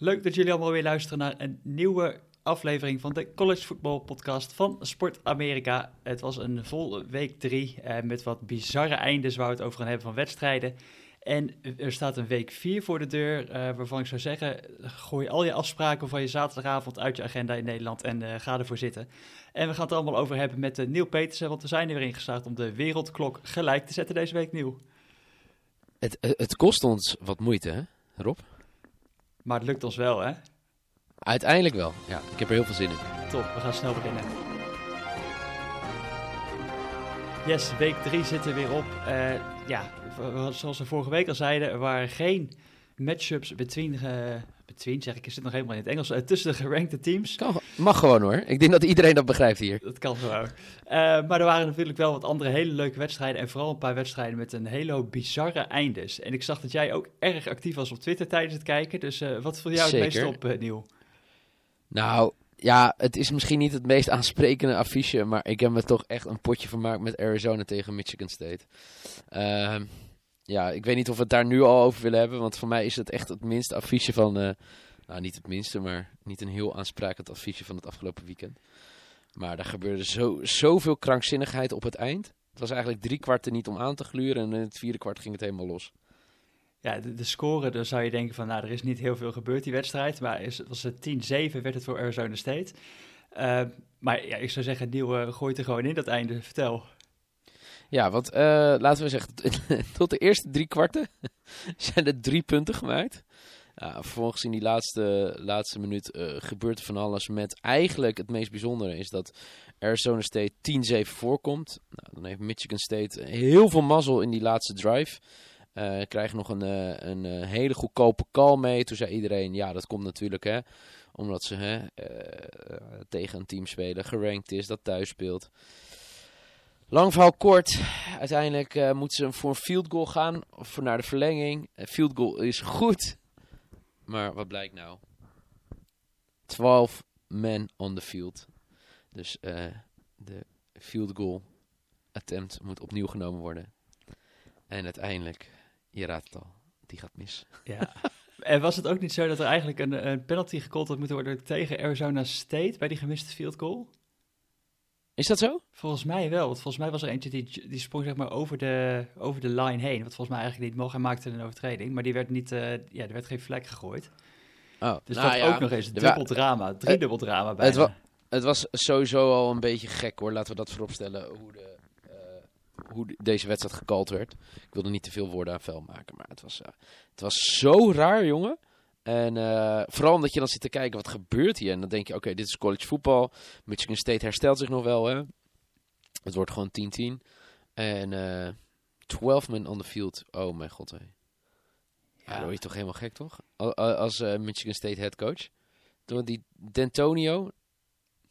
Leuk dat jullie allemaal weer luisteren naar een nieuwe aflevering van de College Football Podcast van Sport Amerika. Het was een vol week drie eh, met wat bizarre eindes waar we het over gaan hebben van wedstrijden. En er staat een week 4 voor de deur, eh, waarvan ik zou zeggen, gooi al je afspraken van je zaterdagavond uit je agenda in Nederland en uh, ga ervoor zitten. En we gaan het allemaal over hebben met uh, Neil Petersen, want we zijn er weer ingeslaagd om de wereldklok gelijk te zetten deze week, Nieuw. Het, het kost ons wat moeite, Rob? Maar het lukt ons wel, hè? Uiteindelijk wel, ja. Ik heb er heel veel zin in. Top, we gaan snel beginnen. Yes, week 3 zit er weer op. Uh, ja, zoals we vorige week al zeiden, er waren geen matchups between, uh, between zeg ik, is het nog helemaal in het Engels, uh, tussen de gerankte teams. Kan, mag gewoon hoor. Ik denk dat iedereen dat begrijpt hier. Dat kan gewoon. Uh, maar er waren natuurlijk wel wat andere hele leuke wedstrijden en vooral een paar wedstrijden met een hele bizarre eindes. En ik zag dat jij ook erg actief was op Twitter tijdens het kijken, dus wat viel jou het meest op, Nieuw? Nou, ja, het is misschien niet het meest aansprekende affiche, maar ik heb me toch echt een potje vermaakt met Arizona tegen Michigan State. Uh, ja, ik weet niet of we het daar nu al over willen hebben, want voor mij is het echt het minste affiche van, uh, nou niet het minste, maar niet een heel aansprekend affiche van het afgelopen weekend. Maar daar gebeurde zo, zoveel krankzinnigheid op het eind. Het was eigenlijk drie kwarten niet om aan te gluren en in het vierde kwart ging het helemaal los. Ja, de, score, dan zou je denken van, nou, er is niet heel veel gebeurd die wedstrijd. Maar is, was het 10-7 werd het voor Arizona State. Uh, maar ja, ik zou zeggen, Nieuw, uh, gooit er gewoon in dat einde. Vertel. Ja, want uh, laten we zeggen, tot de eerste drie kwarten zijn er drie punten gemaakt. Ja, vervolgens in die laatste, laatste minuut gebeurt er van alles met eigenlijk het meest bijzondere is dat Arizona State 10-7 voorkomt. Nou, dan heeft Michigan State heel veel mazzel in die laatste drive. Uh, krijg nog een, een hele goedkope call mee. Toen zei iedereen, ja, dat komt natuurlijk, hè. Omdat ze hè, tegen een team spelen, gerankt is, dat thuis speelt. Lang verhaal kort. Uiteindelijk moeten ze voor een field goal gaan. Of voor naar de verlenging. Een field goal is goed. Maar wat blijkt nou? 12 men on the field. Dus de field goal attempt moet opnieuw genomen worden. En uiteindelijk je raadt het al, die gaat mis. Ja. En was het ook niet zo dat er eigenlijk een, een penalty gecallt had moeten worden tegen Arizona State bij die gemiste field goal? Is dat zo? Volgens mij wel. Want volgens mij was er eentje die, die sprong zeg maar over de, over de line heen. Wat volgens mij eigenlijk niet mocht. Hij maakte een overtreding. Maar die werd niet, uh, ja, er werd geen vlek gegooid. Oh, dus nou, dat ja, ook nog eens dubbel drama. Driedubbel drama bij. Het, wa het was sowieso al een beetje gek hoor. Laten we dat vooropstellen. Hoe de hoe deze wedstrijd gekald werd. Ik wilde niet te veel woorden aan vuil maken, maar het was, uh, het was zo raar, jongen. En uh, vooral omdat je dan zit te kijken, wat gebeurt hier? En dan denk je, oké, okay, dit is college voetbal. Michigan State herstelt zich nog wel, hè. Het wordt gewoon 10-10. En uh, 12 men on the field. Oh mijn god, hé. Ja, ja dan word je toch helemaal gek, toch? Als uh, Michigan State head coach. Toen die D'Antonio,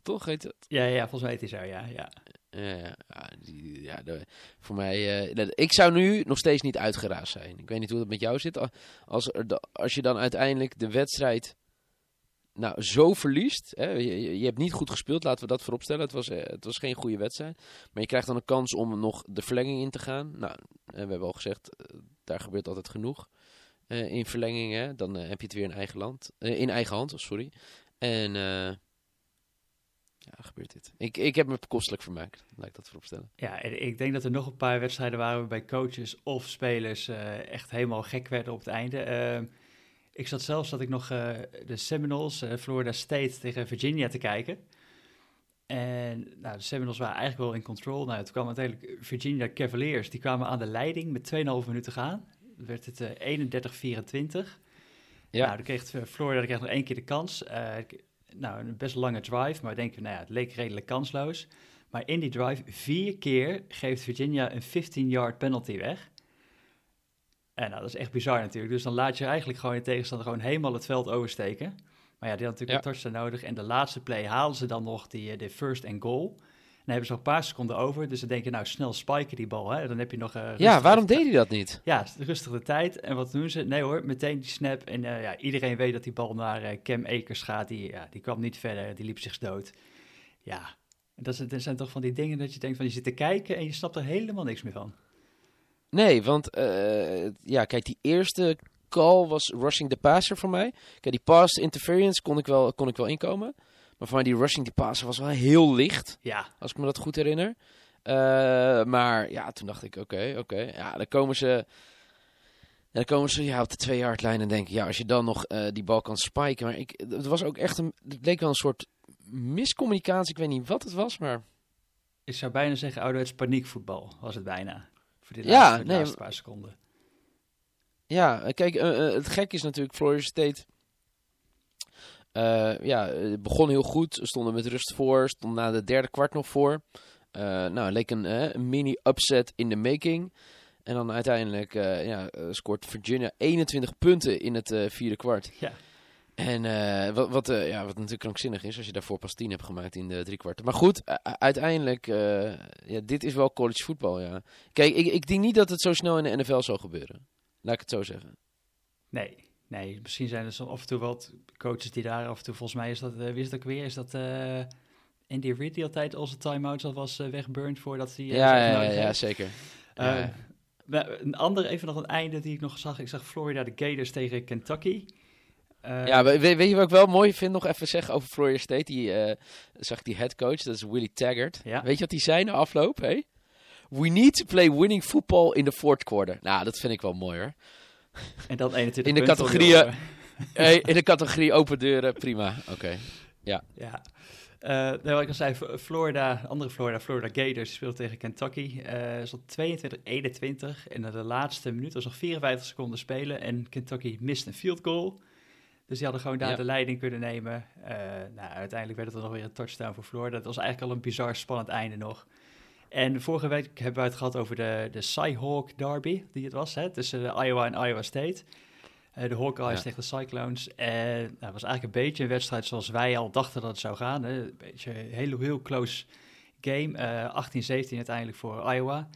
toch heet het? Ja, ja, volgens mij heet hij zo, ja, ja. Ja, ja, voor mij. Uh, ik zou nu nog steeds niet uitgeraasd zijn. Ik weet niet hoe het met jou zit. Als, als je dan uiteindelijk de wedstrijd. Nou, zo verliest. Hè, je, hebt niet goed gespeeld, laten we dat vooropstellen. Het was, uh, het was geen goede wedstrijd. Maar je krijgt dan een kans om nog de verlenging in te gaan. Nou, we hebben al gezegd, daar gebeurt altijd genoeg. In verlengingen. Dan heb je het weer in eigen land. in eigen hand, sorry. En ja, gebeurt dit. Ik, ik heb me kostelijk vermaakt, laat ik dat vooropstellen. Ja, en ik denk dat er nog een paar wedstrijden waren waarbij coaches of spelers uh, echt helemaal gek werden op het einde. Uh, ik zat zelfs dat ik nog uh, de Seminoles, Florida State tegen Virginia te kijken. En nou, de Seminoles waren eigenlijk wel in control. Nou, toen kwam uiteindelijk Virginia Cavaliers, die kwamen aan de leiding met 2,5 minuten gaan. Dan werd het 31-24. Ja. Nou, dan kreeg Florida kreeg nog één keer de kans nou, een best lange drive, maar denk je, nou ja, het leek redelijk kansloos. Maar in die drive, vier keer geeft Virginia een 15-yard penalty weg. En nou, dat is echt bizar natuurlijk. Dus dan laat je eigenlijk gewoon je tegenstander gewoon helemaal het veld oversteken. Maar ja, die had natuurlijk ja. een touchdown nodig. En de laatste play halen ze dan nog die, de first and goal. Dan hebben ze nog een paar seconden over. Dus dan denk je, nou, snel spiken die bal. Hè? Dan heb je nog... Uh, ja, waarom deed hij dat niet? Ja, rustig de tijd. En wat doen ze? Nee hoor, meteen die snap. En uh, ja, iedereen weet dat die bal naar uh, Cam Akers gaat. Die, ja, die kwam niet verder, die liep zich dood. Ja, dat zijn toch van die dingen dat je denkt van... Je zit te kijken en je snapt er helemaal niks meer van. Nee, want ja, kijk, die eerste call was rushing the passer voor mij. Kijk, die pass interference kon ik wel, kon ik wel inkomen. Maar mij die rushing the passer was wel heel licht. Ja. Als ik me dat goed herinner. Uh, maar ja, toen dacht ik, oké, okay, oké. Okay. Ja, dan komen ze... dan komen ze ja, op de twee yard lijn en denken, ja, als je dan nog uh, die bal kan spiken. Maar ik, het was ook echt een, het leek wel een soort miscommunicatie. Ik weet niet wat het was, maar... Ik zou bijna zeggen, ouderwets paniekvoetbal was het bijna. Voor ja, laatste, nee, laatste paar seconden. Ja, kijk, uh, het gek is natuurlijk, Florida State... Uh, ja, het begon heel goed. Stonden met rust voor. Stond na de derde kwart nog voor. Uh, nou, leek een, een mini-upset in de making. En dan uiteindelijk ja, scoort Virginia 21 punten in het vierde kwart. Ja. En wat, wat, ja, wat natuurlijk krankzinnig is als je daarvoor pas 10 hebt gemaakt in de drie kwart. Maar goed, uiteindelijk, ja, dit is wel college voetbal. Ja. Kijk, ik, ik denk niet dat het zo snel in de NFL zou gebeuren. Laat ik het zo zeggen. Nee, Nee, misschien zijn er zo af en toe wat coaches die daar af en toe, volgens mij is dat, uh, dat ook weer? Is dat uh, Andy Reid die altijd onze time-outs al was uh, wegburnt voordat hij... ja, ja, ja, ja, zeker. Ja. Een andere, even nog een einde die ik nog zag. Ik zag Florida de Gators tegen Kentucky. ja, weet, weet, je wat ik wel mooi vind? Nog even zeggen over Florida State. Die, zag die headcoach, dat is Willie Taggart. Ja. Weet je wat hij zei na afloop? Hey? We need to play winning football in the fourth quarter. Nou, dat vind ik wel mooi hoor. En dan 21 in de categorie, hey, in de categorie open deuren, prima. Oké, okay. ja. Ja. Uh, wat ik al zei, Florida, andere Florida, Florida Gators speelt tegen Kentucky. Uh, is 22-21 en de laatste minuut was nog 54 seconden spelen en Kentucky mist een field goal. Dus die hadden gewoon daar ja. de leiding kunnen nemen. Uh, nou, uiteindelijk werd het dan nog weer een touchdown voor Florida. Dat was eigenlijk al een bizar spannend einde nog. En vorige week hebben we het gehad over de, de Cyhawk Derby, die het was, hè, tussen de Iowa en Iowa State. Uh, de Hawkeyes ja. tegen de Cyclones. En dat nou, was eigenlijk een beetje een wedstrijd zoals wij al dachten dat het zou gaan. Hè. Een beetje een heel, heel close game. Uh, 18-17 uiteindelijk voor Iowa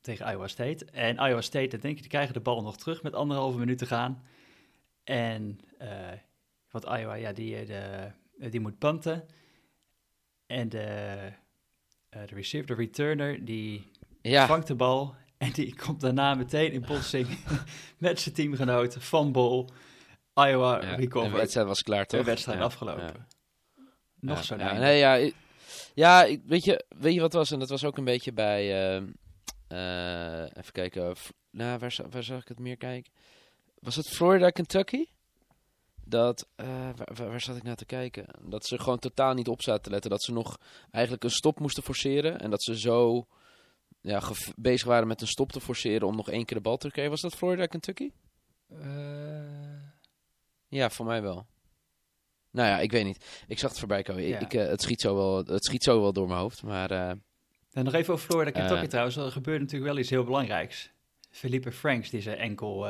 tegen Iowa State. En Iowa State, dan denk je, die krijgen de bal nog terug met anderhalve minuut te gaan. En uh, wat Iowa, ja, die, de, die moet punten. En de de receiver, de returner, die ja. vangt de bal en die komt daarna meteen in botsing met zijn teamgenoot van Bol. Iowa ja, recovered. De wedstrijd was klaar, toch? De wedstrijd ja. afgelopen. Nog zo'n ja, nee, ja, ja, weet je, weet je wat was? En dat was ook een beetje bij, uh, uh, even kijken, nou, waar, waar zag ik het meer kijken? Was het Florida, Kentucky? Dat, uh, waar, waar, zat ik naar te kijken? Dat ze gewoon totaal niet op zaten te letten. Dat ze nog eigenlijk een stop moesten forceren. En dat ze zo ja, bezig waren met een stop te forceren om nog één keer de bal te krijgen. Was dat Florida, Kentucky? Uh... Ja, voor mij wel. Nou ja, ik weet niet. Ik zag het voorbij komen. Ja. Ik, uh, het, schiet zo wel, het schiet zo wel door mijn hoofd. Maar, en nog even over Florida, Kentucky trouwens. Er gebeurt natuurlijk wel iets heel belangrijks. Felipe Franks, die zijn enkel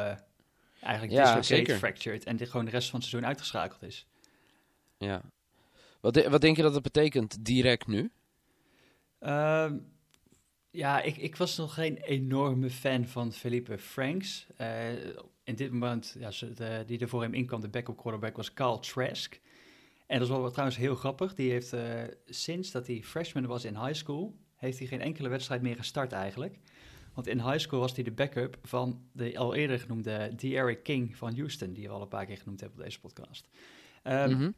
eigenlijk ja, dislocate zeker. fractured en die gewoon de rest van het seizoen uitgeschakeld is. Ja. Wat, de, wat denk je dat dat betekent direct nu? Uh, ja, ik, ik was nog geen enorme fan van Felipe Franks. Uh, in dit moment, ja, de, die er voor hem inkwam, de backup quarterback, was Carl Trask. En dat is wel trouwens heel grappig. Die heeft uh, sinds dat hij freshman was in high school, heeft hij geen enkele wedstrijd meer gestart eigenlijk. Want in high school was hij de backup van de al eerder genoemde De'Aaron King van Houston, die we al een paar keer genoemd hebben op deze podcast. Um, mm -hmm.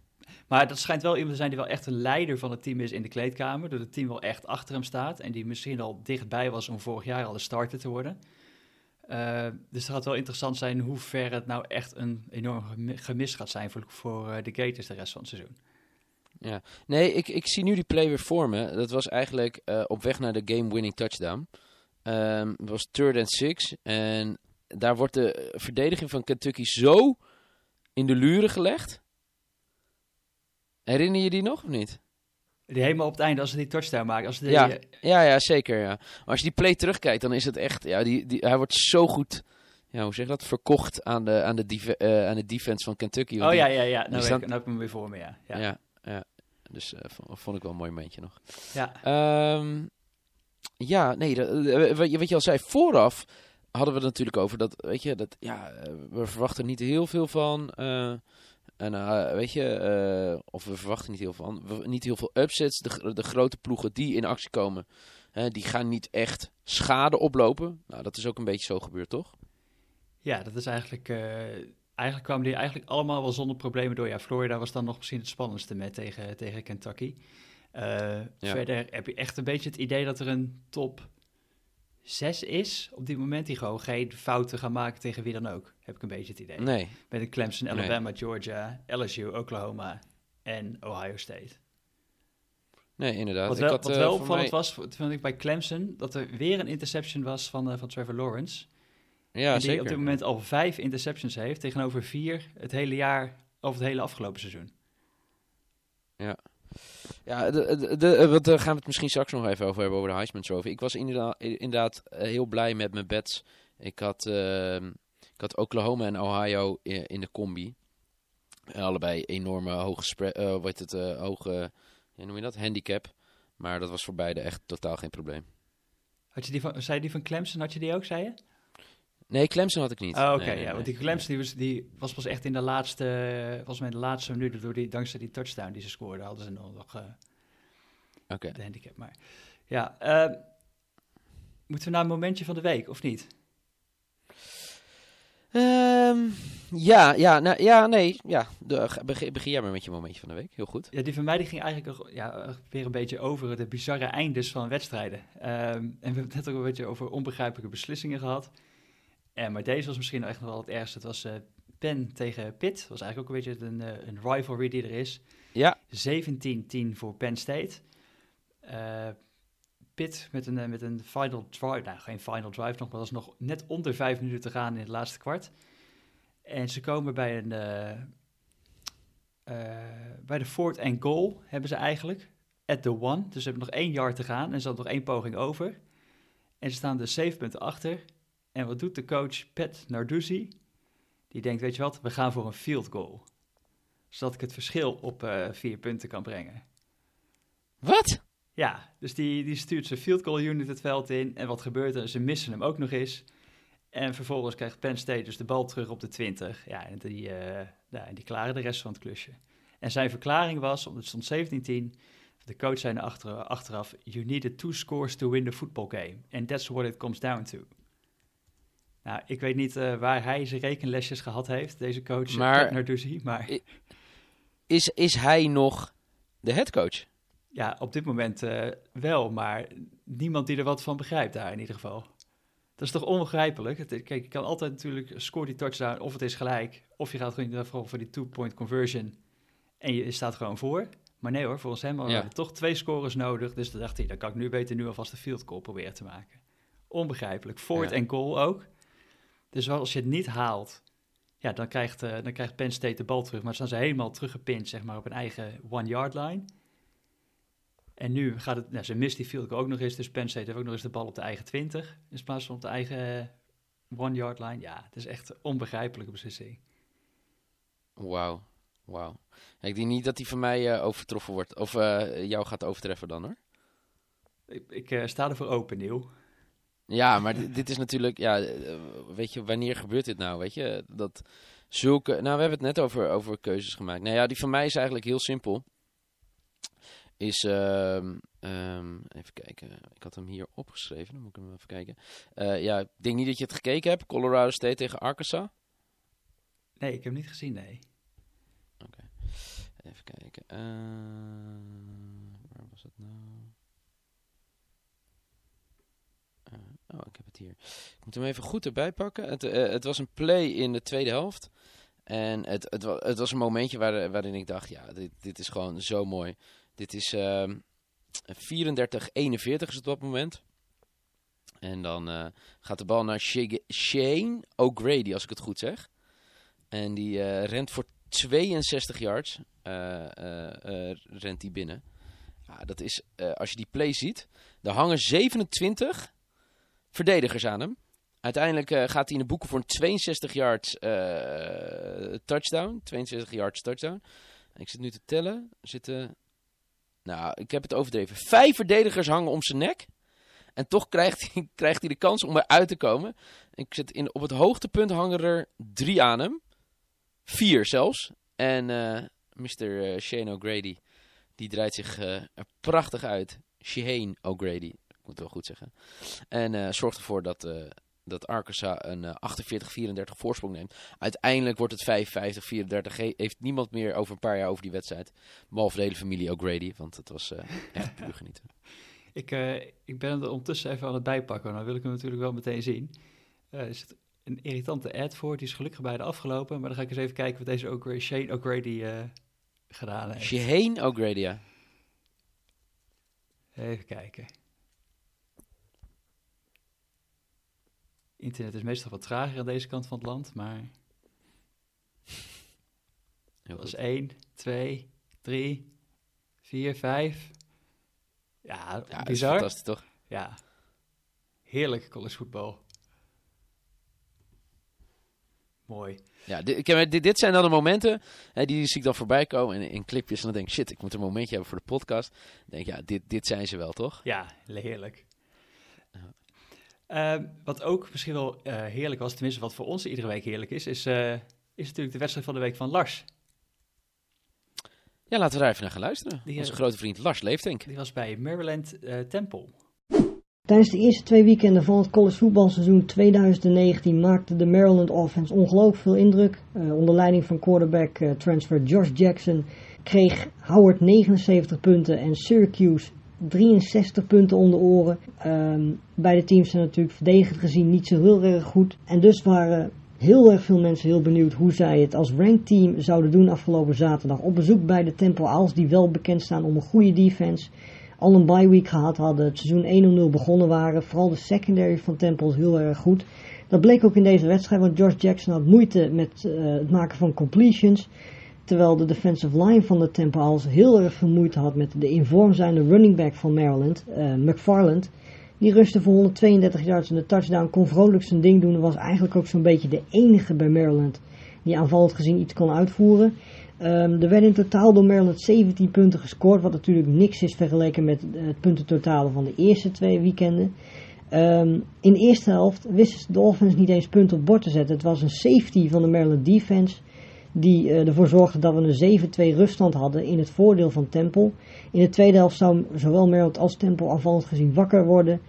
Maar dat schijnt wel iemand te zijn die wel echt een leider van het team is in de kleedkamer. Dat het team wel echt achter hem staat. En die misschien al dichtbij was om vorig jaar al de starter te worden. Uh, dus het gaat wel interessant zijn hoe ver het nou echt een enorm gemis gaat zijn voor, voor uh, de Gators de rest van het seizoen. Ja, nee, ik, ik zie nu die play weer voor me. Dat was eigenlijk uh, op weg naar de game-winning touchdown. Um, het was third and six. En daar wordt de verdediging van Kentucky zo in de luren gelegd. Herinner je die nog of niet? Die helemaal op het einde als ze die touchdown maken. Als die, ja, ja, ja, zeker. Ja. Maar als je die play terugkijkt, dan is het echt... Ja, die, die, hij wordt zo goed... Ja, hoe zeg je dat? Verkocht aan de, aan de, div uh, aan de defense van Kentucky. Oh ja, ja, ja. Nou, ik, nou heb ik hem weer voor me, ja. Ja, ja. ja. Dus uh, vond ik wel een mooi momentje nog. Ja. Um, ja, nee, dat, wat, je, al zei, vooraf hadden we het natuurlijk over dat, weet je, dat, ja, we verwachten niet heel veel van. Uh, en uh, weet je, of we verwachten niet heel veel van. Niet heel veel upsets. De, de grote ploegen die in actie komen, hè, die gaan niet echt schade oplopen. Nou, dat is ook een beetje zo gebeurd, toch? Ja, dat is eigenlijk... eh, eigenlijk kwamen die eigenlijk allemaal wel zonder problemen door. Ja, Florida was dan nog misschien het spannendste met tegen, tegen Kentucky. Eh, Verder heb je echt een beetje het idee dat er een top 6 is op dit moment... die gewoon geen fouten gaan maken tegen wie dan ook. Heb ik een beetje het idee. Nee. Met een Clemson, Alabama, Georgia, LSU, Oklahoma en Ohio State. Nee, inderdaad. Wat wel, ik had, wat eh, wel voor opvallend mij- was, vond ik bij Clemson, dat er weer een interception was van, eh, van Trevor Lawrence. Ja, en die zeker. op dit moment al vijf interceptions heeft, tegenover vier het hele jaar, of het hele afgelopen seizoen. Ja, de, de, wat, daar gaan we het misschien straks nog even over hebben, over de Heisman Trophy. Ik was inderdaad, inderdaad eh, heel blij met mijn bets. Ik had, ehm, ik had Oklahoma en Ohio in, de combi. Allebei enorme hoge, eh, wat het, eh, hoge hoe noem je dat? handicap. Maar dat was voor beide echt totaal geen probleem. Had je die van, zei die van Clemson, had je die ook, zei je? Nee, Clemson had ik niet. Oh, oké, nee, ja, nee. want die Clemson die was, die was pas echt in de laatste, volgens mij in de laatste minuut, door die, dankzij die touchdown die ze scoorden, hadden ze nog, nog Oké. de handicap. Maar ja, eh, moeten we naar een momentje van de week, of niet? Ehm, ja, ja, nou, ja, nee. Ja, de, begin, begin jij maar met je momentje van de week. Heel goed. Ja, die van mij die ging eigenlijk ja, weer een beetje over de bizarre eindes van wedstrijden. Ehm, en we hebben het net ook een beetje over onbegrijpelijke beslissingen gehad. En, maar deze was misschien echt nog wel het ergste. Het was eh Penn tegen Pitt. Dat was eigenlijk ook een beetje een, eh, een rivalry die er is. Ja, 17-10 voor Penn State. Eh Pitt met een, eh, met een final drive, nou geen final drive nog, maar dat is nog net onder vijf minuten te gaan in het laatste kwart. En ze komen bij een, eh, eh, bij de fourth and goal hebben ze eigenlijk, at the one. Dus ze hebben nog één yard te gaan en ze hadden nog één poging over. En ze staan dus zeven punten achter. En wat doet de coach Pat Narduzzi? Die denkt, weet je wat, we gaan voor een field goal. Zodat ik het verschil op eh, vier punten kan brengen. wat? Ja, dus die, die stuurt zijn field goal unit het veld in. En wat gebeurt er? Ze missen hem ook nog eens. En vervolgens krijgt Penn State dus de bal terug op de 20. Ja, en die, ja, en die klaren de rest van het klusje. En zijn verklaring was, omdat het stond 17-10... De coach zei achter, achteraf... You needed two scores to win the football game. And that's what it comes down to. Nou, ik weet niet eh, waar hij zijn rekenlesjes gehad heeft, deze coach Maar- maar, Narduzzi. Maar Is, is hij nog de headcoach? ja, op dit moment eh, wel. Maar niemand die er wat van begrijpt daar in ieder geval. Dat is toch onbegrijpelijk? Het, kijk, je kan altijd natuurlijk score die touchdown of het is gelijk. Of je gaat gewoon voor die two-point conversion en je staat gewoon voor. Maar nee hoor, volgens hem hadden Ja. toch twee scores nodig. Dus dan dacht hij, dan kan ik nu beter nu alvast de field goal proberen te maken. Onbegrijpelijk. Forward Ja. en goal ook. Dus als je het niet haalt, ja, dan krijgt, eh, dan krijgt Penn State de bal terug. Maar dan staan ze helemaal teruggepint, zeg maar, op een eigen one-yard line. En nu gaat het, nou, ze mist die field goal ook nog eens. Dus Penn State heeft ook nog eens de bal op de eigen 20. In plaats van op de eigen eh, one-yard line. Ja, het is echt een onbegrijpelijke beslissing. Wauw, wauw. Ik denk niet dat die van mij eh, overtroffen wordt. Of jou gaat overtreffen dan hoor. Ik, ik sta ervoor open, Nieuw. Ja, maar dit, dit is natuurlijk, ja, eh, weet je, wanneer gebeurt dit nou, weet je? Dat zulke, nou, we hebben het net over, over keuzes gemaakt. Nou ja, die van mij is eigenlijk heel simpel. Is, ehm, ehm, even kijken, ik had hem hier opgeschreven, dan moet ik hem even kijken. Eh, ja, ik denk niet dat je het gekeken hebt, Colorado State tegen Arkansas. Nee, ik heb hem niet gezien, nee. Even kijken, eh, waar was het nou? Eh, oh, ik heb het hier. Ik moet hem even goed erbij pakken. Het, eh, het was een play in de tweede helft. En het, het, het was een momentje waar, waarin ik dacht, ja, dit, dit is gewoon zo mooi. Dit is ehm 34-41 is het op dat moment. En dan eh, gaat de bal naar Shane O'Grady, als ik het goed zeg. En die eh, rent voor 62 yards. eh, eh, eh, rent die binnen. Ja, dat is, eh, als je die play ziet, er hangen 27 verdedigers aan hem. Uiteindelijk eh, gaat hij in de boeken voor een 62 yards eh, touchdown. 62 yards touchdown. Ik zit nu te tellen. Zitten, nou, ik heb het overdreven. Vijf verdedigers hangen om zijn nek. En toch krijgt hij, krijgt hij de kans om eruit te komen. Ik zit in, op het hoogtepunt hangen er drie aan hem. Vier zelfs. En eh Mr. Shane O'Grady, die draait zich er prachtig uit. Shane O'Grady, moet het wel goed zeggen. En eh, zorgt ervoor dat, eh, dat Arkansas een 48-34 voorsprong neemt. Uiteindelijk wordt het 55-34. Heeft niemand meer over een paar jaar over die wedstrijd. Behalve de hele familie O'Grady, want het was echt puur genieten. Ik, ik ben er ondertussen even aan het bijpakken. Dan wil ik hem natuurlijk wel meteen zien. er zit een irritante ad voor. Die is gelukkig bijna afgelopen. Maar dan ga ik eens even kijken wat deze O'Grady, Shane O'Grady gedaan heeft. Shane O'Grady, ja. Even kijken. Internet is meestal wat trager aan deze kant van het land, maar... Heel dat is 1, 2, 3, 4, 5. Ja, ja bizar. Is fantastisch, toch? Ja. Heerlijk collegevoetbal. Mooi. Ja, dit, dit, dit, zijn dan de momenten hè, die zie ik dan voorbij komen in, in clipjes. En dan denk ik, shit, ik moet een momentje hebben voor de podcast. Dan denk ik, ja, dit, dit zijn ze wel, toch? Ja, heerlijk. Uh, wat ook misschien wel uh, heerlijk was, tenminste wat voor ons iedere week heerlijk is, is, uh, is natuurlijk de wedstrijd van de week van Lars. Ja, laten we daar even naar gaan luisteren. Die, Onze grote vriend Lars Leeftank. Die was bij Maryland Temple. Tijdens de eerste twee weekenden van het college voetbalseizoen 2019 maakte de Maryland offense ongelooflijk veel indruk. onder leiding van quarterback transfer Josh Jackson kreeg Howard 79 punten en Syracuse 63 punten onder oren. Um, beide teams zijn natuurlijk verdedigend gezien niet zo heel erg goed. En dus waren heel erg veel mensen heel benieuwd hoe zij het als ranked team zouden doen afgelopen zaterdag. Op bezoek bij de Temple Owls, die wel bekend staan om een goede defense. Al een bye week gehad hadden, het seizoen 1-0 begonnen waren. Vooral de secondary van Temple heel erg goed. Dat bleek ook in deze wedstrijd, want George Jackson had moeite met uh, het maken van completions. Terwijl de defensive line van de Temple Owls heel erg veel moeite had met de in zijnde running back van Maryland, uh, McFarland. Die rustte voor 132 yards en de touchdown, kon vrolijk zijn ding doen. Was eigenlijk ook zo'n beetje de enige bij Maryland die aanvallend gezien iets kon uitvoeren. Um, er werden in totaal door Maryland 17 punten gescoord, wat natuurlijk niks is vergeleken met het puntentotale van de eerste twee weekenden. Um, in de eerste helft wisten de offense niet eens punten op bord te zetten. Het was een safety van de Maryland defense die uh, ervoor zorgde dat we een 7-2 ruststand hadden in het voordeel van Temple. In de tweede helft zou zowel Maryland als Temple afvallend gezien wakker worden.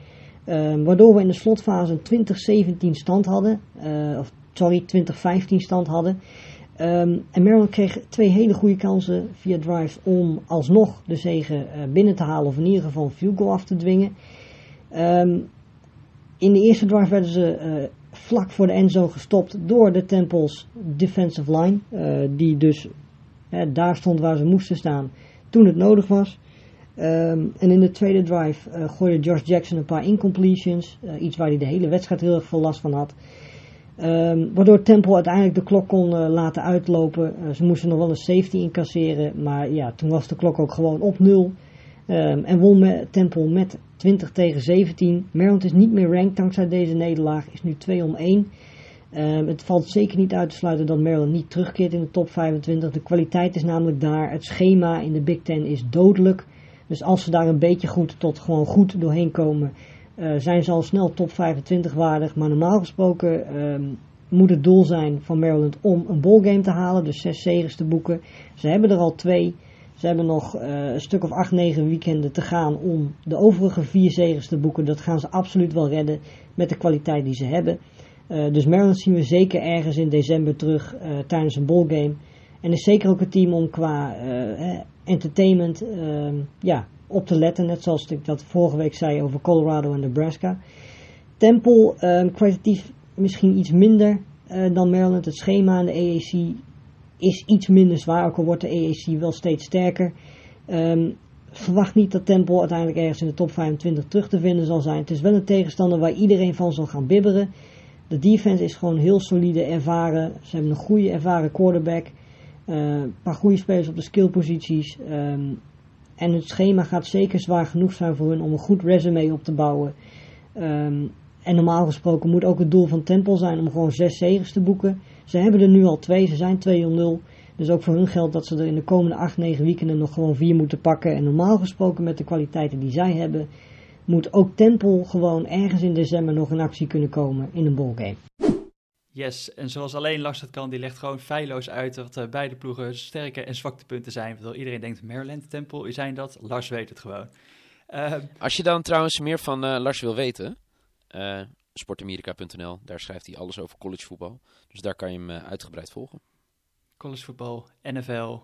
Uh, waardoor we in de slotfase een 20-17 stand hadden. Uh, of sorry, 20-15 stand hadden. Um, en Maryland kreeg twee hele goede kansen via drives om alsnog de zegen binnen te halen. Of in ieder geval een field goal af te dwingen. Um, in de eerste drive werden ze vlak voor de endzone gestopt door de Temples defensive line. Uh, die dus daar stond waar ze moesten staan toen het nodig was. Um, en in de tweede drive uh, gooide Josh Jackson een paar incompletions. Uh, iets waar hij de hele wedstrijd heel erg veel last van had. Um, waardoor Temple uiteindelijk de klok kon laten uitlopen. ze moesten nog wel een safety incasseren. Maar ja, toen was de klok ook gewoon op nul. Um, en won met Temple met 20 tegen 17. Maryland is niet meer ranked dankzij deze nederlaag, is nu 2 om 1. Um, het valt zeker niet uit te sluiten dat Maryland niet terugkeert in de top 25. De kwaliteit is namelijk daar. Het schema in de Big Ten is dodelijk. Dus als ze daar een beetje goed tot gewoon goed doorheen komen, uh, zijn ze al snel top 25 waardig. Maar normaal gesproken um, moet het doel zijn van Maryland om een ballgame te halen. Dus zes zegens te boeken. Ze hebben er al twee. Ze hebben nog uh, een stuk of acht, negen weekenden te gaan om de overige vier zegens te boeken. Dat gaan ze absoluut wel redden met de kwaliteit die ze hebben. Uh, dus Maryland zien we zeker ergens in december terug uh, tijdens een ballgame. En is zeker ook een team om qua entertainment ehm, ja, op te letten. Net zoals ik dat vorige week zei over Colorado en Nebraska. Temple ehm, kwalitatief misschien iets minder dan Maryland. Het schema in de AAC is iets minder zwaar, ook al wordt de EAC wel steeds sterker. Um, verwacht niet dat Temple uiteindelijk ergens in de top 25 terug te vinden zal zijn. Het is wel een tegenstander waar iedereen van zal gaan bibberen. De defense is gewoon heel solide, ervaren. Ze hebben een goede, ervaren quarterback. Uh, een paar goede spelers op de skillposities. Um, en het schema gaat zeker zwaar genoeg zijn voor hun om een goed resume op te bouwen. Um, en normaal gesproken moet ook het doel van Temple zijn om gewoon zes zegens te boeken. Ze hebben er nu al twee, ze zijn 2-0. Dus ook voor hun geldt dat ze er in de komende 8, 9 weekenden nog gewoon vier moeten pakken. En normaal gesproken met de kwaliteiten die zij hebben, moet ook Temple gewoon ergens in december nog in actie kunnen komen in een ballgame. Yes, en zoals alleen Lars het kan, die legt gewoon feilloos uit wat uh, beide ploegen sterke en zwakte punten zijn. Terwijl iedereen denkt, Maryland, Temple, zijn dat? Lars weet het gewoon. Uh, Als je dan trouwens meer van uh, Lars wil weten, sportamerika.nl. Daar schrijft hij alles over collegevoetbal. Dus daar kan je hem uitgebreid volgen. Collegevoetbal, NFL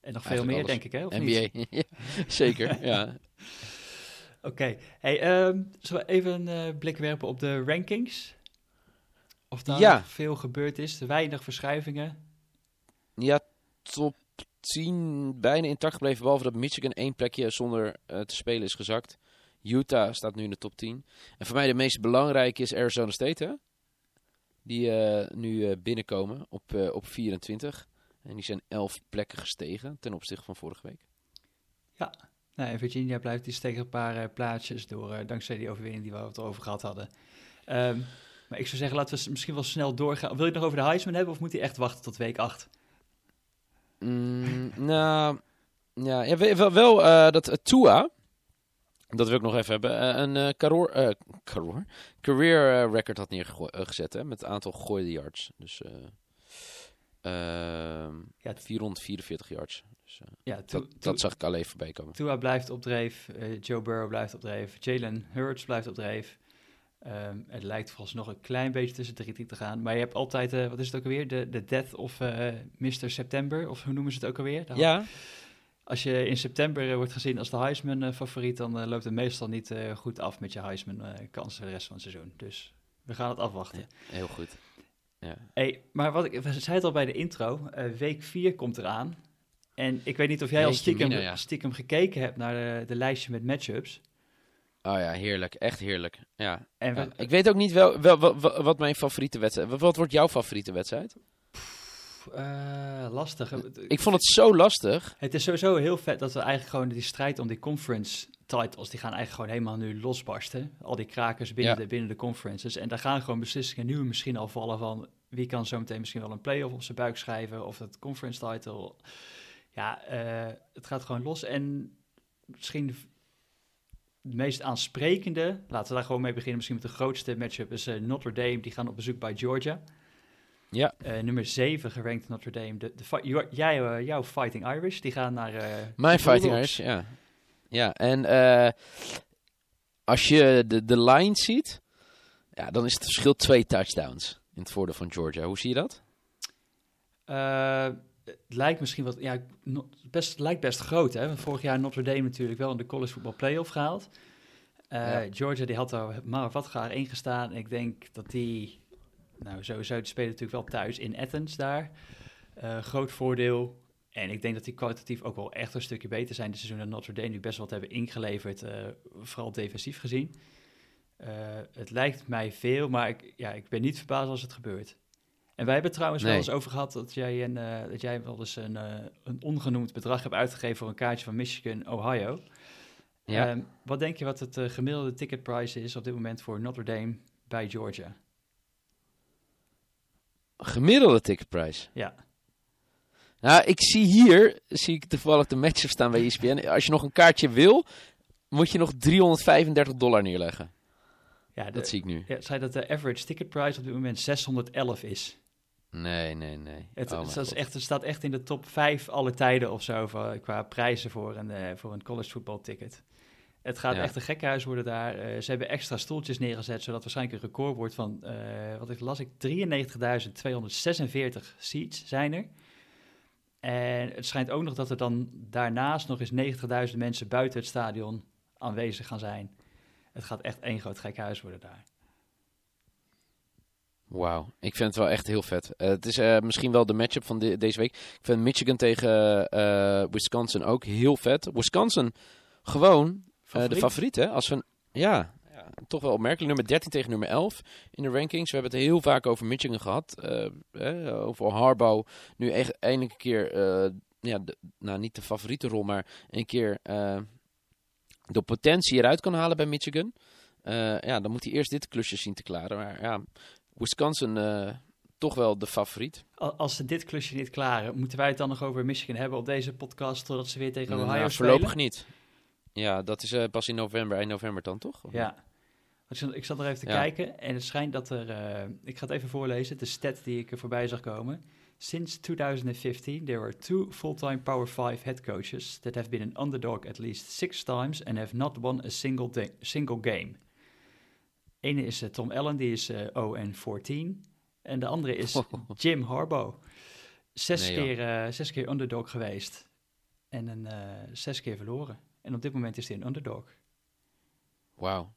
en nog veel meer, denk ik, hè? Of NBA, zeker, ja. Oké, hey, um, zullen we even een uh, blik werpen op de rankings? Of daar ja. veel gebeurd is, weinig verschuivingen? Ja, top 10 bijna intact gebleven, behalve dat Michigan één plekje zonder uh, te spelen is gezakt. Utah staat nu in de top 10. En voor mij de meest belangrijke is Arizona State, hè? Die uh, nu binnenkomen op, op 24. En die zijn 11 plekken gestegen ten opzichte van vorige week. Ja, nou, Virginia blijft die steken een paar uh, plaatsjes door, uh, dankzij die overwinning die we het over gehad hadden. Um, maar ik zou zeggen, laten we misschien wel snel doorgaan. Wil je het nog over de Heisman hebben of moet hij echt wachten tot week 8? Mm, nou, ja, ja wel, wel uh, dat Tua, dat wil ik nog even hebben, een caroor, caroor, career record had neergezet hè, met het aantal gegooide yards. Dus ja, 444 yards. Dus, uh, ja, dat, dat, zag ik al even voorbij komen. Tua blijft op dreef, uh, Joe Burrow blijft op dreef, Jalen Hurts blijft op dreef. Um, het lijkt volgens nog een klein beetje tussen de drie te gaan. Maar je hebt altijd, wat is het ook alweer? De, de Death of Mr. September, of hoe noemen ze het ook alweer? ja. Als je in september wordt gezien als de Heisman-favoriet, dan loopt het meestal niet goed af met je Heisman-kansen de rest van het seizoen. Dus we gaan het afwachten. heel goed. Ja. Hey, maar wat ik, we zeiden het al bij de intro, week 4 komt eraan. En ik weet niet of jij al stiekem, stiekem gekeken hebt naar de, de lijstje met matchups. Oh ja, heerlijk. Echt heerlijk. Ja. En Ik weet ook niet wel, wel, wat mijn favoriete wedstrijd... Wat wordt jouw favoriete wedstrijd? Uh, lastig. Ik vond het zo lastig. Het is sowieso heel vet dat we eigenlijk gewoon die strijd om die conference titles, die gaan eigenlijk gewoon helemaal nu losbarsten. Al die krakers binnen, de, binnen de conferences. En daar gaan gewoon beslissingen nu misschien al vallen van wie kan zo meteen misschien wel een playoff op zijn buik schrijven of het conference title ja, uh, het gaat gewoon los. En misschien de meest aansprekende, laten we daar gewoon mee beginnen, misschien met de grootste matchup, is uh, Notre Dame. Die gaan op bezoek bij Georgia. Ja. Uh, nummer 7 gerankt Notre Dame. De, de, jij, jouw Fighting Irish, die gaan naar... Mijn Fighting Irish, ja. Ja, en als je de, de line ziet, ja, dan is het verschil twee touchdowns in het voordeel van Georgia. Hoe zie je dat? het lijkt misschien wat, ja, best, lijkt best groot. Hè? vorig jaar Notre Dame natuurlijk wel in de college voetbal playoff gehaald. Uh, Georgia die had er maar wat gaar ingestaan. Ik denk dat die, nou sowieso, die spelen natuurlijk wel thuis in Athens daar. Uh, groot voordeel. En ik denk dat die kwalitatief ook wel echt een stukje beter zijn dit seizoen dan Notre Dame nu best wat hebben ingeleverd, uh, vooral defensief gezien. het lijkt mij veel, maar ik, ja, ik ben niet verbaasd als het gebeurt. En wij hebben trouwens wel eens over gehad dat jij, een, uh, dat jij wel eens een, uh, een ongenoemd bedrag hebt uitgegeven voor een kaartje van Michigan, Ohio. Ja. Um, wat denk je wat het gemiddelde ticketprijs is op dit moment voor Notre Dame bij Georgia? Gemiddelde ticketprijs? Ja. Nou, ik zie hier, zie ik toevallig de matchup staan bij ESPN. Als je nog een kaartje wil, moet je nog 335 dollar neerleggen. Ja, dat zie ik nu. Ja, zei dat de average ticket price op dit moment 611 is. Nee, nee, nee. Het, oh het, echt, het staat echt in de top 5 alle tijden of zo qua prijzen voor een, uh, voor een college football ticket. Het gaat echt een gekkenhuis worden daar. Uh, ze hebben extra stoeltjes neergezet, zodat waarschijnlijk een record wordt van, uh, wat ik las ik, 93.246 seats zijn er. En het schijnt ook nog dat er dan daarnaast nog eens 90.000 mensen buiten het stadion aanwezig gaan zijn. Het gaat echt één groot gekkenhuis worden daar. Wauw, ik vind het wel echt heel vet. Uh, het is uh, misschien wel de matchup van de, deze week. Ik vind Michigan tegen uh, Wisconsin ook heel vet. Wisconsin gewoon Favoriet? de favoriet, hè? Als we, ja, ja, toch wel opmerkelijk. Nummer 13 tegen nummer 11 in de rankings. We hebben het heel vaak over Michigan gehad. over Harbaugh. Nu echt eindelijk een keer, ja, de, nou niet de favoriete rol, maar een keer de potentie eruit kan halen bij Michigan. ja, dan moet hij eerst dit klusje zien te klaren. Maar ja, Wisconsin uh, toch wel de favoriet. Als ze dit klusje niet klaren, moeten wij het dan nog over Michigan hebben op deze podcast, totdat ze weer tegen Ohio nou, spelen? Voorlopig niet. Ja, dat is uh, pas in november, eind november dan, toch? ja. Ik zat er even te kijken en het schijnt dat er, uh, ik ga het even voorlezen, de stat die ik er voorbij zag komen. Since 2015, there were two full-time Power 5 head coaches that have been an underdog at least six times and have not won a single, single game. ene is Tom Allen, die is 0 en 14. En de andere is Jim Harbaugh. Zes, Nee, keer, zes keer underdog geweest. En een, zes keer verloren. En op dit moment is hij een underdog. Wauw.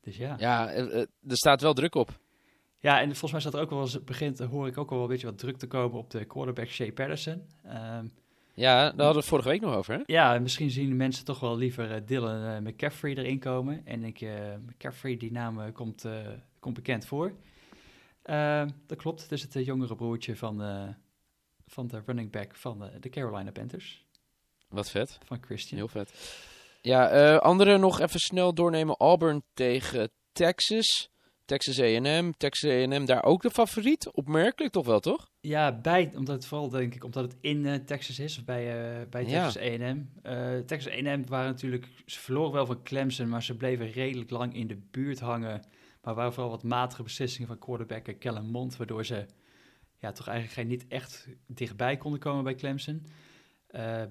Dus ja. Ja, eh, er staat wel druk op. Ja, en volgens mij staat er ook wel eens, begint, hoor ik ook wel een beetje wat druk te komen op de quarterback Shea Patterson. Um, ja, daar hadden we het vorige week nog over, hè? Ja, misschien zien mensen toch wel liever uh, Dylan uh, McCaffrey erin komen. En ik, uh, McCaffrey, die naam komt, komt bekend voor. Ehm, dat klopt, het is het jongere broertje van, van de running back van de Carolina Panthers. Wat vet. Van Christian. Heel vet. Ja, andere nog even snel doornemen. Auburn tegen Texas. Texas A&M, Texas A&M daar ook de favoriet? Opmerkelijk toch wel, toch? Ja, bij, omdat het vooral denk ik omdat het in uh, Texas is, of bij, uh, bij Texas ja. A&M. Uh, Texas A&M waren natuurlijk, ze verloren wel van Clemson, maar ze bleven redelijk lang in de buurt hangen. Maar waren vooral wat matige beslissingen van quarterback Kellen Mond, waardoor ze ja, toch eigenlijk geen, niet echt dichtbij konden komen bij Clemson.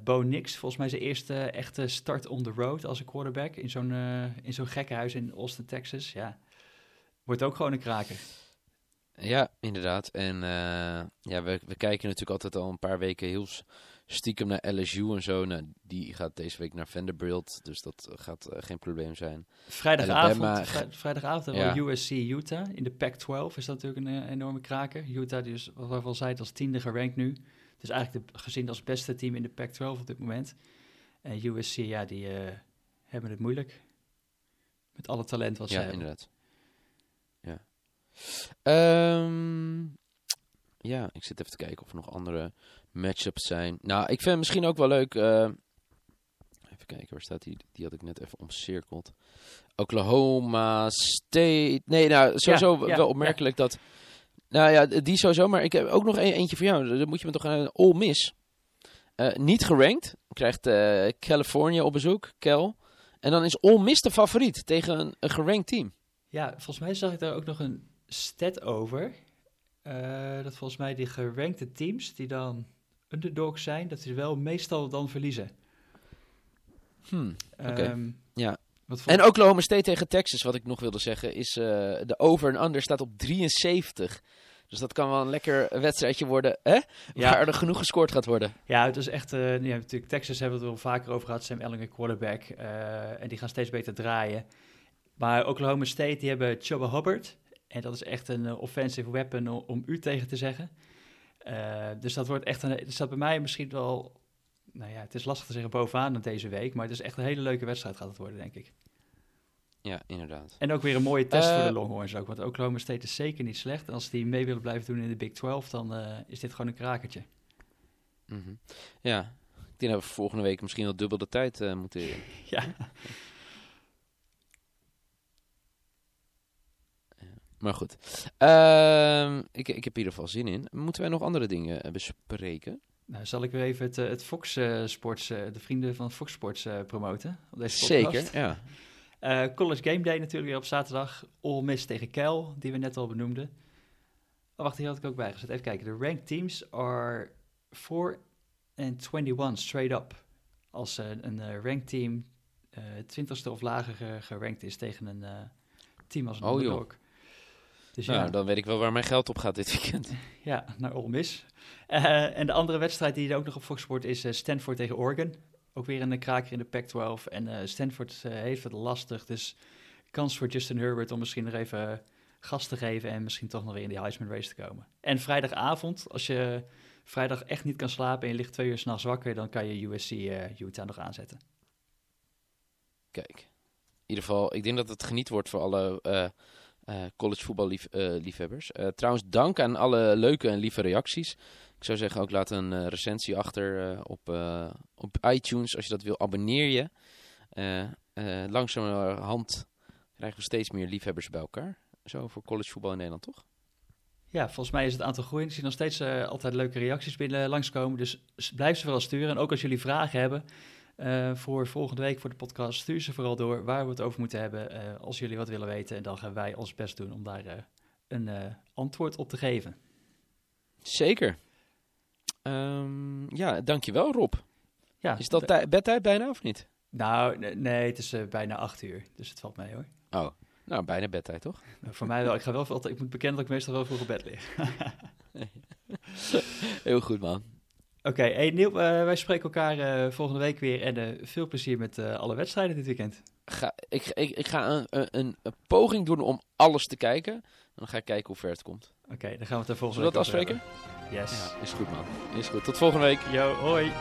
Bo Nix, volgens mij zijn eerste echte start on the road als een quarterback in zo'n in zo'n gekkenhuis in Austin, Texas. Ja, wordt ook gewoon een kraker. Ja, inderdaad. En uh, ja, we, we kijken natuurlijk altijd al een paar weken heel stiekem naar LSU en zo. Nou, die gaat deze week naar Vanderbilt, dus dat gaat uh, geen probleem zijn. Vrijdagavond, Alabama, vrijdagavond ja. USC Utah in de Pac-12 is dat natuurlijk een uh, enorme kraker. Utah, die is, wat we al zeiden, als tiende gerankt nu. Dus eigenlijk de, gezien als beste team in de Pac-12 op dit moment. En USC, ja, die hebben het moeilijk. Met alle talent wat ze ja, hebben. inderdaad. Ja. Um, ja, ik zit even te kijken of er nog andere matchups zijn. Nou, ik vind misschien ook wel leuk. Uh, even kijken, waar staat die? Die had ik net even omcirkeld. Oklahoma State. Nee, nou, sowieso ja, ja, wel opmerkelijk ja. dat. Nou ja, die sowieso. Maar ik heb ook nog een, eentje voor jou. Dan moet je me toch een All Miss. Uh, niet gerankt. Krijgt uh, California op bezoek. Cal. En dan is All Miss de favoriet tegen een, een gerankt team. Ja, volgens mij zag ik daar ook nog een stat over. Uh, dat volgens mij die gerankte teams die dan underdogs zijn, dat die wel meestal dan verliezen. Hmm, um, ja. En Oklahoma State tegen Texas, wat ik nog wilde zeggen, is uh, de over en under staat op 73. Dus dat kan wel een lekker wedstrijdje worden, hè? Ja. Waar er genoeg gescoord gaat worden. Ja, het is echt... Uh, ja, natuurlijk, Texas hebben we het wel vaker over gehad. Sam Ellinger quarterback. Uh, en die gaan steeds beter draaien. Maar Oklahoma State, die hebben Chubba Hubbard. En dat is echt een uh, offensive weapon om, u tegen te zeggen. Dus dat wordt echt een... Het staat bij mij misschien wel... Nou ja, het is lastig te zeggen bovenaan deze week. Maar het is echt een hele leuke wedstrijd gaat het worden, denk ik. Ja, inderdaad. En ook weer een mooie test uh, voor de Longhorns ook. Want Oklahoma State is zeker niet slecht. En als die mee willen blijven doen in de Big 12, dan uh, is dit gewoon een krakertje. Mm -hmm. Ja, ik denk dat we volgende week misschien al dubbel de tijd uh, moeten... ja. Maar goed. Uh, ik, ik heb in ieder geval zin in. Moeten wij nog andere dingen bespreken? Nou, zal ik weer even het, het Fox uh, Sports, uh, de vrienden van Fox Sports uh, promoten? Op deze Zeker, ja. College Game Day natuurlijk weer op zaterdag. All Miss tegen Kel, die we net al benoemden. Oh, wacht, hier had ik ook bijgezet. Even kijken. De ranked teams are 4 and 21 straight up. Als een ranked team 20ste of lager gerankt is tegen een team als een oh, underdog. Joh. Dus nou, ja. dan weet ik wel waar mijn geld op gaat dit weekend. Ja, naar Ole Miss. Uh, en de andere wedstrijd die er ook nog op Fox Sport is uh, Stanford tegen Oregon. Ook weer een kraker in de Pac-12. En uh, Stanford heeft het lastig, dus kans voor Justin Herbert om misschien nog even gas te geven en misschien toch nog weer in die Heisman race te komen. En vrijdagavond, als je vrijdag echt niet kan slapen en je ligt twee uur s'nachts wakker, dan kan je USC Utah nog aanzetten. Kijk, in ieder geval, ik denk dat het geniet wordt voor alle uh, college voetballiefhebbers. Uh, trouwens, dank aan alle leuke en lieve reacties. Ik zou zeggen, ook laat een recensie achter op, op iTunes. Als je dat wil, abonneer je. langzamerhand krijgen we steeds meer liefhebbers bij elkaar. Zo voor college voetbal in Nederland, toch? Ja, volgens mij is het aantal groeiend. Ik zie nog steeds altijd leuke reacties binnen langskomen. Dus blijf ze vooral sturen. En ook als jullie vragen hebben... Uh, voor volgende week voor de podcast. Stuur ze vooral door waar we het over moeten hebben. Uh, als jullie wat willen weten. En dan gaan wij ons best doen om daar uh, een antwoord op te geven. Zeker. Um, ja, dankjewel Rob. Ja, is dat bedtijd bijna of niet? Nou, nee, het is bijna acht uur. Dus het valt mee hoor. Oh, Nou, bijna bedtijd, toch? Nou, voor mij wel. Ik, ga wel, ik moet bekennen dat ik meestal wel vroeg op bed lig. Heel goed, man. Oké, hey Neil, eh, wij spreken elkaar eh, volgende week weer. En eh, veel plezier met alle wedstrijden dit weekend. Ga, ik, ik, ik ga een, een, een poging doen om alles te kijken. En dan ga ik kijken hoe ver het komt. Oké, dan gaan we het er volgende Zullen we dat afspreken? Yes. Ja, is goed, man. Is goed. Tot volgende week. Yo, hoi.